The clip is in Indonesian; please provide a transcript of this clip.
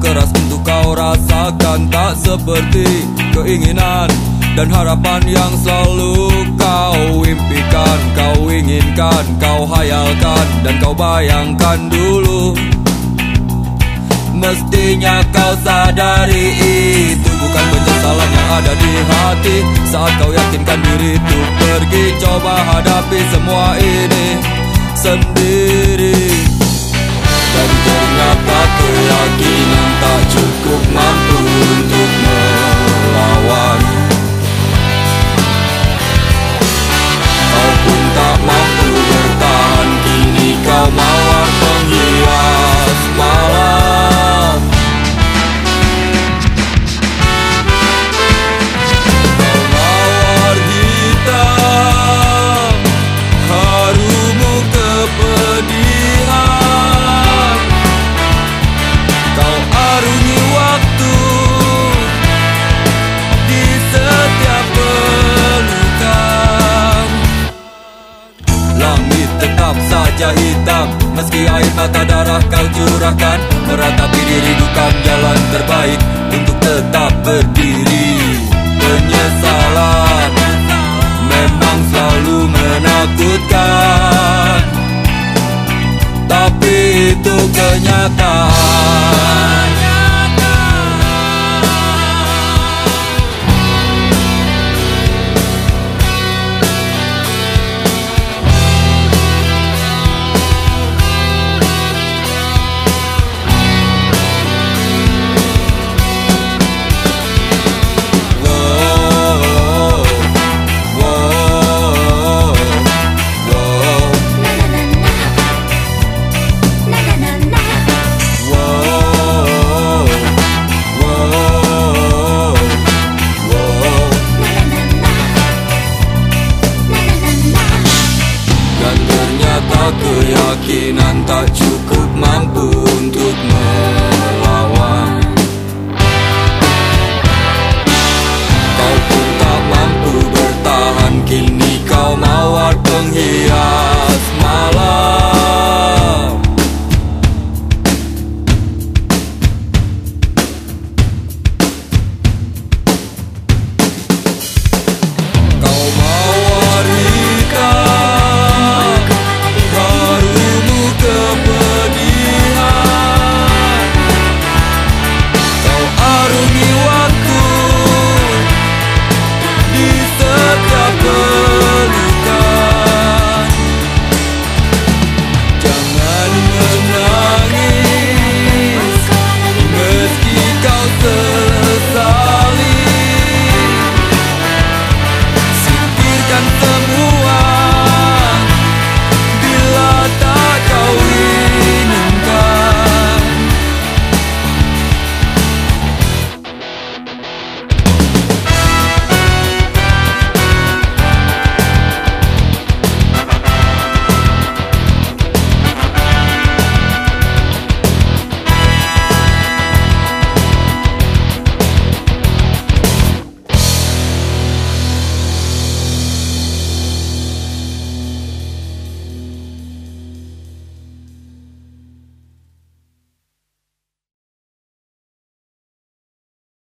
keras untuk kau rasakan. Tak seperti keinginan dan harapan yang selalu kau impikan. Kau inginkan, kau hayalkan dan kau bayangkan dulu. Mestinya kau sadari itu bukan penyesalan yang ada di hati. Saat kau yakinkan diri itu pergi Coba hadapi semua ini sendiri ternyata keyakinan tak cukup mampu mata darah kau curahkan. Meratapi diri bukan jalan terbaik. Untuk tetap berdiri. Penyesalan Memang selalu menakutkan. Tapi itu kenyataan keyakinan tak cukup mampu